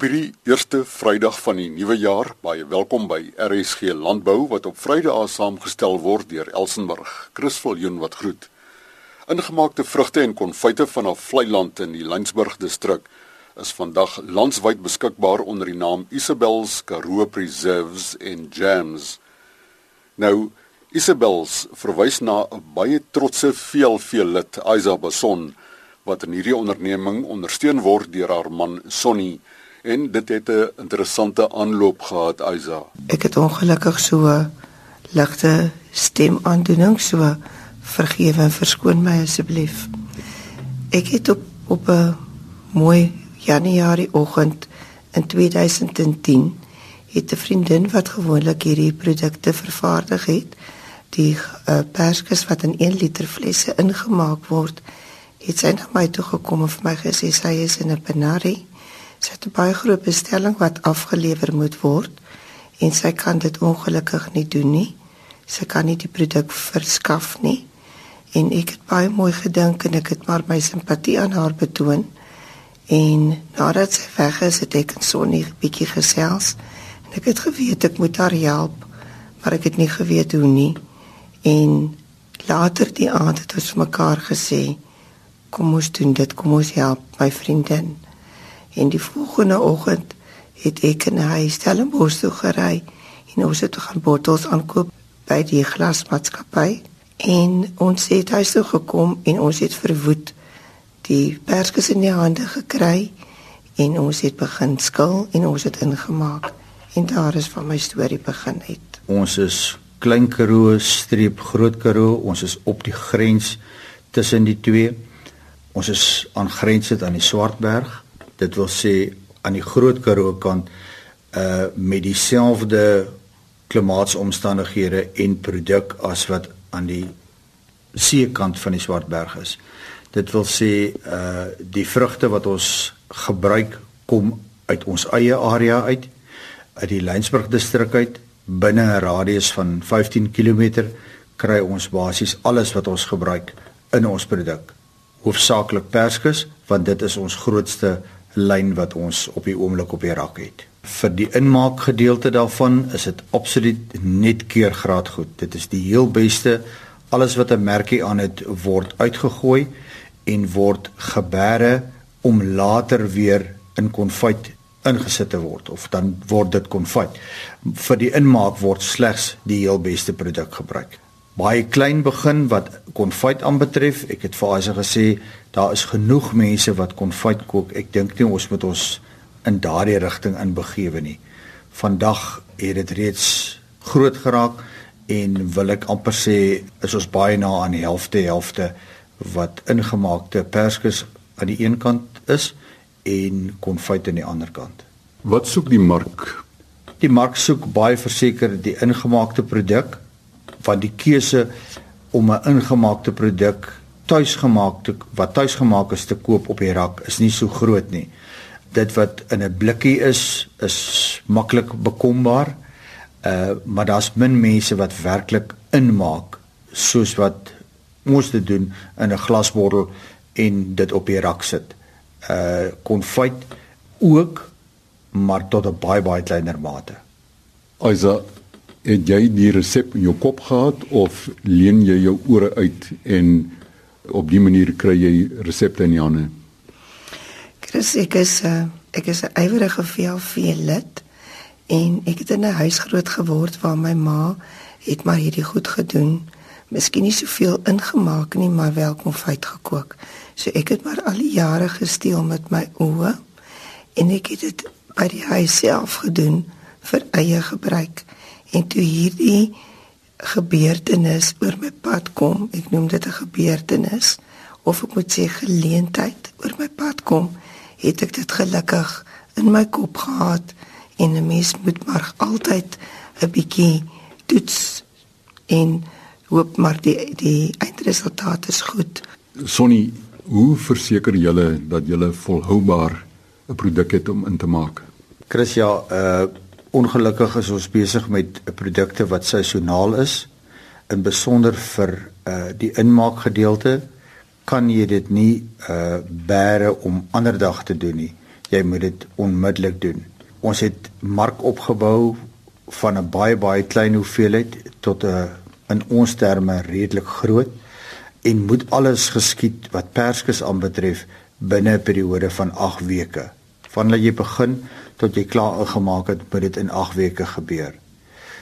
Op hierdie eerste Vrydag van die nuwe jaar, baie welkom by RSG Landbou wat op Vrydag saamgestel word deur Elsenburg. Chris Viljoen wat groet. Ingemaakte vrugte en konfyte vanaf Vleiland in die Lensburg distrik is vandag landwyd beskikbaar onder die naam Isabel's Karoo Preserves and Jams. Nou Isabel's verwys na 'n baie trotse veelveel lid Isa Bason wat in hierdie onderneming ondersteun word deur haar man Sonny en dit het 'n interessante aanloop gehad Isa. Ek het ongelukkig so ligte stemaandoening so vergewe en verskoon my asseblief. Ek het op op 'n mooi Januarie oggend in 2010 het 'n vriendin wat gewoonlik hierdie produkte vervaardig het, die uh, perskes wat in 1 liter flesse ingemaak word, het sy na my toe gekom en vir my gesê sy is in 'n penarie Sy het 'n baie groot bestelling wat afgelewer moet word en sy kan dit ongelukkig nie doen nie. Sy kan nie die produk verskaf nie. En ek het baie mooi gedink en ek het maar my simpatie aan haar betoon. En nadat sy weg is, het ek en Sonnie 'n bietjie gesels en ek het geweet ek moet haar help, maar ek het nie geweet hoe nie. En later die aand het ons mekaar gesê, kom ons doen dit, kom ons help my vriendin. En die volgende oggend het ek en hy Stellenbosch toe gery en ons het gaan bottels aankoop by die glasmaatskappy en ons het huis toe gekom en ons het verwoed die perskes in die hande gekry en ons het begin skil en ons het ingemaak en daar is van my storie begin het. Ons is Klein Karoo streep Groot Karoo, ons is op die grens tussen die twee. Ons is aan grens dit aan die Swartberg dit wil sê aan die Groot Karoo kant uh met dieselfde klimaatsomstandighede en produk as wat aan die seekant van die Swartberg is. Dit wil sê uh die vrugte wat ons gebruik kom uit ons eie area uit uit die Lensburg distrik uit binne 'n radius van 15 km kry ons basies alles wat ons gebruik in ons produk. Hoofsaaklik perskes want dit is ons grootste lyn wat ons op die oomblik op die rak het. Vir die inmaak gedeelte daarvan is dit absoluut net keurgraad goed. Dit is die heel beste. Alles wat 'n merkie aan het word uitgegooi en word gebeere om later weer in konfyt ingesit te word of dan word dit konfyt. Vir die inmaak word slegs die heel beste produk gebruik baie klein begin wat konfyt aanbetref. Ek het vir Asa gesê daar is genoeg mense wat konfyt kook. Ek dink nie ons moet ons in daardie rigting inbegewe nie. Vandag het dit reeds groot geraak en wil ek amper sê is ons baie na aan die helfte helfte wat ingemaakte perskes aan die een kant is en konfyt aan die ander kant. Wat soek die mark? Die mark soek baie verseker die ingemaakte produk van die keuse om 'n ingemaakte produk tuisgemaak te wat tuisgemaak is te koop op die rak is nie so groot nie. Dit wat in 'n blikkie is is maklik bekombaar. Uh maar daar's min mense wat werklik inmaak soos wat ons dit doen in 'n glasbottel en dit op die rak sit. Uh konfyt ook maar tot 'n baie baie kleiner mate. Also het jy die resep in jou kop gehad of leen jy jou ore uit en op die manier kry jy resepte in jou hande? Chris, ek is uh, ek is 'n ywerige VLV lid en ek het in 'n huis groot geword waar my ma het maar hierdie goed gedoen. Miskien nie soveel ingemaak nie, maar wel konfyt gekook. So ek het maar al die jare gesteel met my oë en ek het dit by die huis self gedoen vir eie gebruik. En toe hierdie gebeurtenis oor my pad kom, ek noem dit 'n gebeurtenis of ek moet sê geleentheid oor my pad kom, het ek dit gelukkig in my kop gehad en 'n mens moet maar altyd 'n bietjie toets en hoop maar die die eindresultaat is goed. Sonny, hoe verseker julle dat julle volhoubaar 'n produk het om in te maak? Chris ja, uh Ongelukkig is ons besig met produkte wat seisoonaal is. In besonder vir uh die inmaakgedeelte kan jy dit nie uh bære om ander dag te doen nie. jy moet dit onmiddellik doen. Ons het mark opgebou van 'n baie baie klein hoeveelheid tot 'n in ons terme redelik groot en moet alles geskied wat perskes aanbetref binne 'n periode van 8 weke. Vandat jy begin tot jy klaar ingemaak het, moet dit in 8 weke gebeur.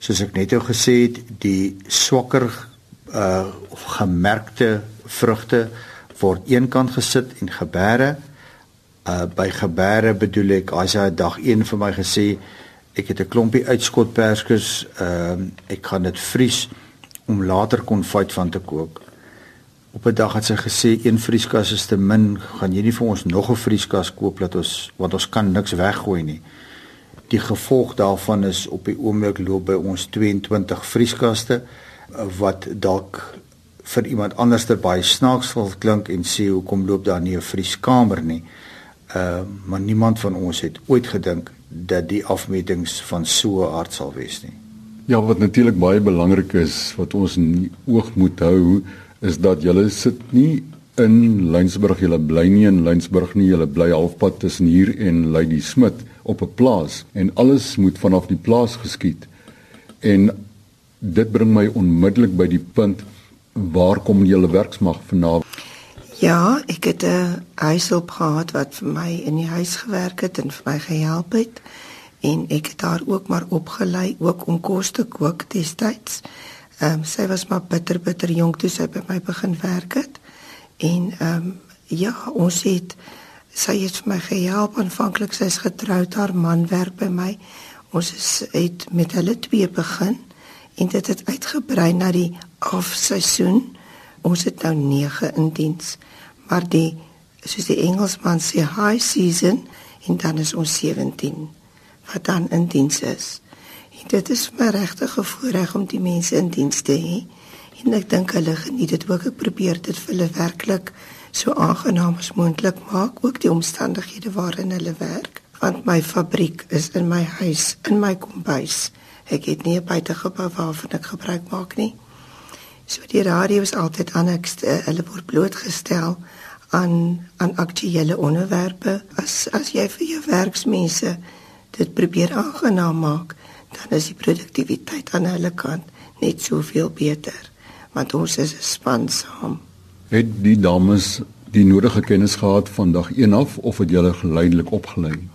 Soos ek net ou gesê het, die swakker uh gemerkte vrugte word eenkant gesit en gebeere uh by gebeere bedoel ek as hy dag 1 vir my gesê ek het 'n klompie uitskot perskes ehm uh, ek gaan dit vries om later konfyt van te kook op 'n dag het sy gesê een vrieskas is te min, gaan jy nie vir ons nog 'n vrieskas koop dat ons want ons kan niks weggooi nie. Die gevolg daarvan is op die oomblik loop by ons 22 vrieskaste wat dalk vir iemand anders ter baie snaaks sal klink en sê hoekom loop daar nie 'n vrieskamer nie. Uh maar niemand van ons het ooit gedink dat die afmetings van so 'n aard sal wees nie. Ja, wat natuurlik baie belangrik is wat ons in oog moet hou, is dat julle sit nie in Lensburg, julle bly nie in Lensburg nie, julle bly halfpad tussen hier en Lady Smit op 'n plaas en alles moet vanaf die plaas geskied. En dit bring my onmiddellik by die punt waar kom julle werksmag vandaan? Ja, ek het 'n huishulp gehad wat vir my in die huis gewerk het en vir my gehelp het en ek het daar ook maar opgelei ook om kos te kook destyds. Ehm um, sy was maar bitter bitter jonk toe sy by my begin werk het. En ehm um, ja, ons het sy het vir my gehelp aanvanklik sy's getroud, haar man werk by my. Ons is het met hulle twee begin en dit het uitgebrei na die afseisoen. Ons het nou 9 in diens. Maar die soos die Engelsman sê high season en dan is ons 17 wat dan in diens is. Dit is my regte voorreg om die mense in diens te hê. En ek dink hulle geniet dit ook. Ek probeer dit vir hulle werklik so aangenaam as moontlik maak, ook die omstandighede waarin hulle werk. Want my fabriek is in my huis, in my kombuis. Ek het nie 'n buitegebou waarvan ek gebruik maak nie. So die radio is altyd aan ek hulle word blootgestel aan aan aktuelle onderwerpe. As as jy vir jou werksmense dit probeer aangenaam maak, dan is die produktiwiteit aan hulle kant net soveel beter want ons is 'n span saam. Het die dames die nodige kennis gehad van dag 1 af of het julle geleidelik opgelei?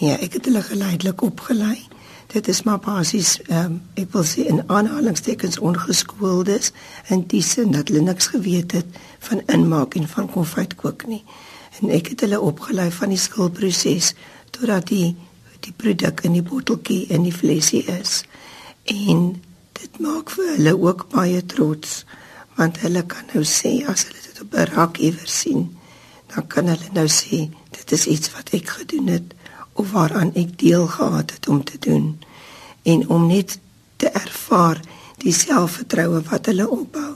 Nee, ek het hulle geleidelik opgelei. Dit is maar basies ehm um, ek wil sê in aanhalingstekens ongeskooldes in die sin dat hulle niks geweet het van inmaak en van konfyt kook nie. En ek het hulle opgelei van die skilproses totdat die die produk in die botteltjie in die flesie is. En dit maak vir hulle ook baie trots want hulle kan nou sê as hulle dit op 'n rak iewers sien, dan kan hulle nou sê dit is iets wat ek gedoen het of waaraan ek deel gehad het om te doen en om net te ervaar die selfvertroue wat hulle opbou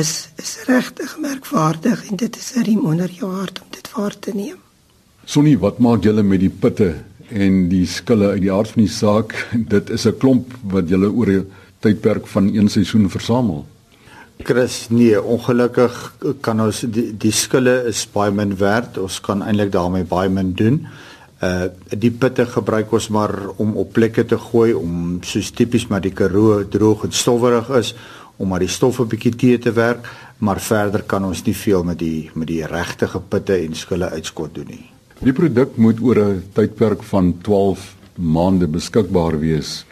is is regtig merkwaardig en dit is 'n riem onder jou hart om dit waar te neem. Sonnie, wat maak julle met die pitte en die skille uit die aard van die saak, dit is 'n klomp wat jy oor 'n tydperk van een seisoen versamel. Chris, nee, ongelukkig kan ons die, die skille is baie min werd. Ons kan eintlik daarmee baie min doen. Uh die pitte gebruik ons maar om op plekke te gooi om soos tipies maar die Karoo droog en stowwerig is om maar die stof 'n bietjie te te werk, maar verder kan ons nie veel met die met die regte pitte en skille uitskot doen nie. Die produk moet oor 'n tydperk van 12 maande beskikbaar wees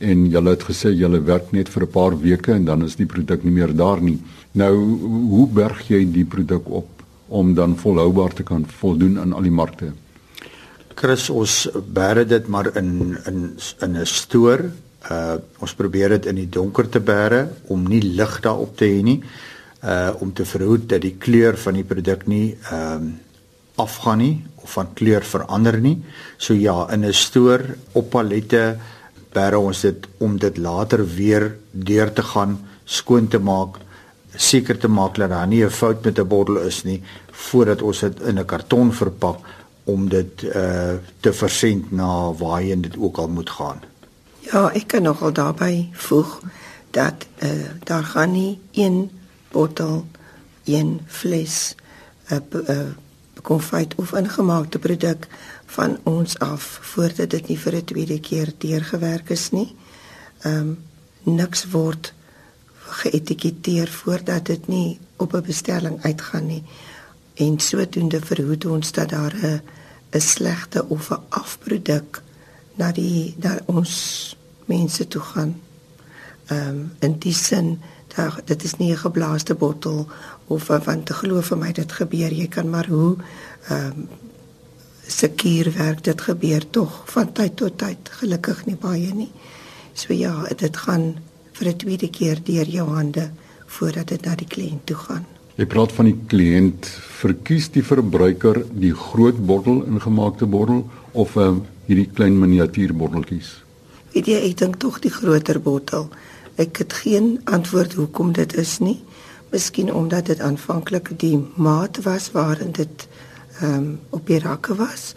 en julle het gesê julle werk net vir 'n paar weke en dan is die produk nie meer daar nie. Nou, hoe berg jy die produk op om dan volhoubaar te kan voldoen aan al die markte? Chris, ons bære dit maar in in in 'n stoor. Uh ons probeer dit in die donker te bære om nie lig daarop te hê nie. Uh om te verhoed dat die kleur van die produk nie ehm uh, afgaan nie of van kleur verander nie. So ja, in 'n stoor op pallette bære ons dit om dit later weer deur te gaan skoon te maak, seker te maak dat daar nie 'n fout met 'n bottel is nie voordat ons dit in 'n karton verpak om dit uh te versend na waarheen dit ook al moet gaan. Ja, ek kan nogal daarbey voeg dat uh daar gaan nie een bottel, een fles 'n uh, uh, konfyt of ingemaakte produk van ons af voordat dit nie vir 'n tweede keer deurgewerk is nie. Ehm um, niks word geetiketeer voordat dit nie op 'n bestelling uitgaan nie. En sodoende verhoed ons dat daar 'n 'n slegte of 'n afproduk na die na ons mense toe gaan. Ehm um, in die sin dat dit is nie 'n geblaaste bottel of want te glo vir my dit gebeur jy kan maar hoe ehm um, seker werk dit gebeur tog van tyd tot tyd gelukkig nie baie nie. So ja, dit gaan vir 'n tweede keer deur jou hande voordat dit na die kliënt toe gaan. Jy praat van die kliënt, verkies die verbruiker die groot bottel ingemaakte bottel of um, hierdie klein miniatuurbotteltjies? Weet jy, ek dink tog die groter bottel. Ek het geen antwoord hoekom dit is nie. Miskien omdat dit aanvanklik die maat was waarin dit ehm um, op die rakke was,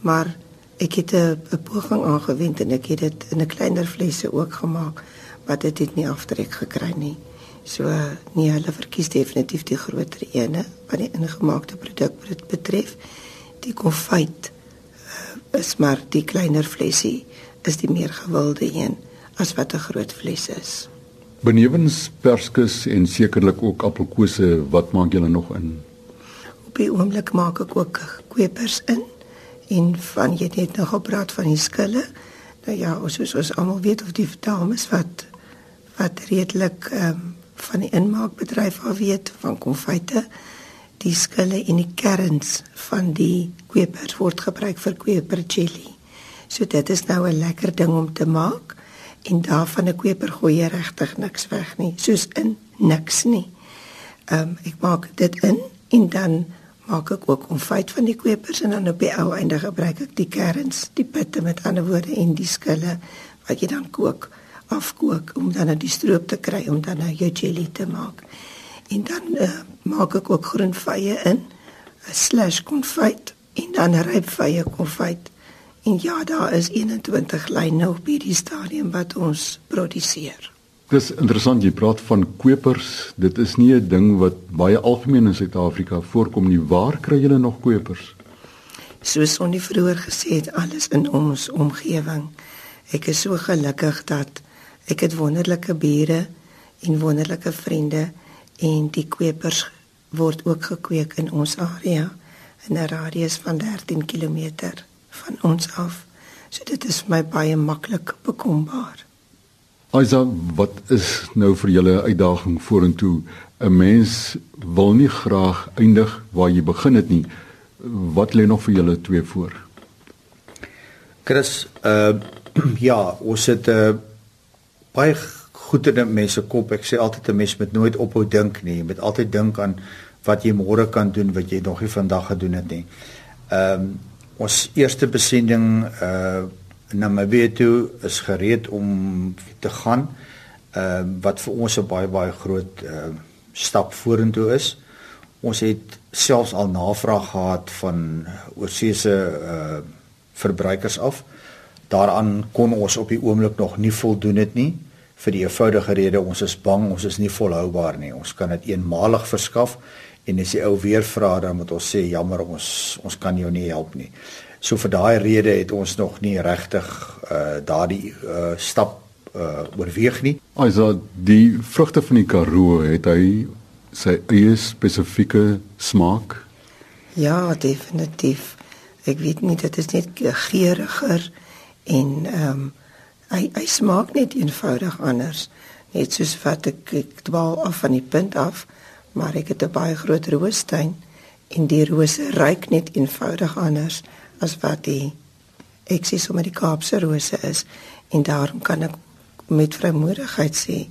maar ek het 'n poging aangewend en ek het dit in 'n kleiner flesse ook gemaak wat dit het nie aftrek gekry nie. So nee, hulle verkies definitief die groter ene wat die ingemaakte produk betref. Die konfyt uh, is maar die kleiner flesie is die meer gewilde een as wat 'n groot fles is. Benewens perskes en sekerlik ook appelkose, wat maak julle nog in? Op die oomblik maak ek ook kwepers in en van jy het net nog gepraat van die skille. Nou ja, soos ons almal weet of die dames wat wat redelik ehm um, van die inmaakbedryf af weet van konfyte die skille en die kerns van die kwepers word gebruik vir kweper jelly. So dit is nou 'n lekker ding om te maak en daarvan 'n kweper gooi regtig niks weg nie, soos in niks nie. Ehm um, ek maak dit in en dan maak ek ook konfyt van die kwepers en dan op die ou einde gebruik ek die kerns, die pitte met ander woorde en die skille wat jy dan kook afkook om dan nou die stroop te kry om dan nou jou jelly te maak. En dan uh, maak ek ook groenvye in, 'n slash konfyt en dan rypvye konfyt. En ja, daar is 21 lyne op hierdie stadium wat ons produseer. Dis interessant jy praat van kwepers. Dit is nie 'n ding wat baie algemeen in Suid-Afrika voorkom nie. Waar kry julle nog kwepers? Soos ons vroeër gesê het, alles in ons omgewing. Ek is so gelukkig dat Ek het wonderlike bure en wonderlike vriende en die kwepers word ook gekweek in ons area in 'n radius van 13 km van ons af. So dit is my baie maklik bekombaar. Aisa, wat is nou vir julle uitdaging vorentoe? 'n Mens wil nie graag eindig waar jy begin het nie. Wat lê nog vir julle twee voor? Chris, uh ja, ons het 'n uh, eh, baie goed in mense kop. Ek sê altyd 'n mens moet nooit ophou dink nie. Jy moet altyd dink aan wat jy môre kan doen wat jy nog nie vandag gedoen het nie. Ehm um, ons eerste besending uh na Mabeto is gereed om te gaan. Ehm uh, wat vir ons 'n baie baie groot uh stap vorentoe is. Ons het selfs al navraag gehad van oorseese uh verbruikers af daaraan kon ons op die oomblik nog nie voldoen het nie vir die eenvoudige rede ons is bang ons is nie volhoubaar nie ons kan dit eenmalig verskaf en as die ou weer vra dan moet ons sê jammer ons ons kan jou nie help nie. So vir daai rede het ons nog nie regtig uh, daardie uh, stap uh, oorweeg nie. Also die vrugte van die Karoo het hy sy eie spesifieke smaak? Ja definitief. Ek weet nie dit is net geuriger en ehm um, hy hy smaak net eenvoudig anders. Net soos wat ek ek dwaal af van die punt af maar ek het 'n baie groot roostuin en die rose ruik net eenvoudig anders as wat die ek sê sommer die Kaapse rose is. En daarom kan ek met vrymoedigheid sê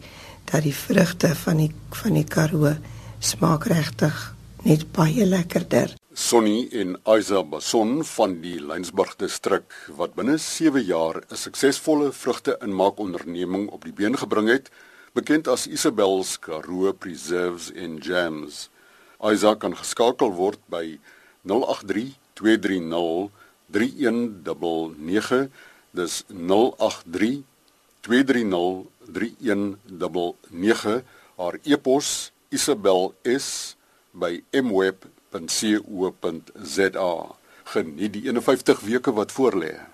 dat die vrugte van die van die Karoo smaak regtig net baie lekkerder. Sonny en Isa Bason van die Lynsburg distrik wat binne 7 jaar 'n suksesvolle vrugte-inmaakonderneming op die been gebring het, bekend as Isabel's Karoo Preserves and Jams. Isa kan geskakel word by 083 230 3199 dis 083 230 3199 haar e-pos isabels by mweb rsg.co.za. Geniet die 51 weke wat voorlê.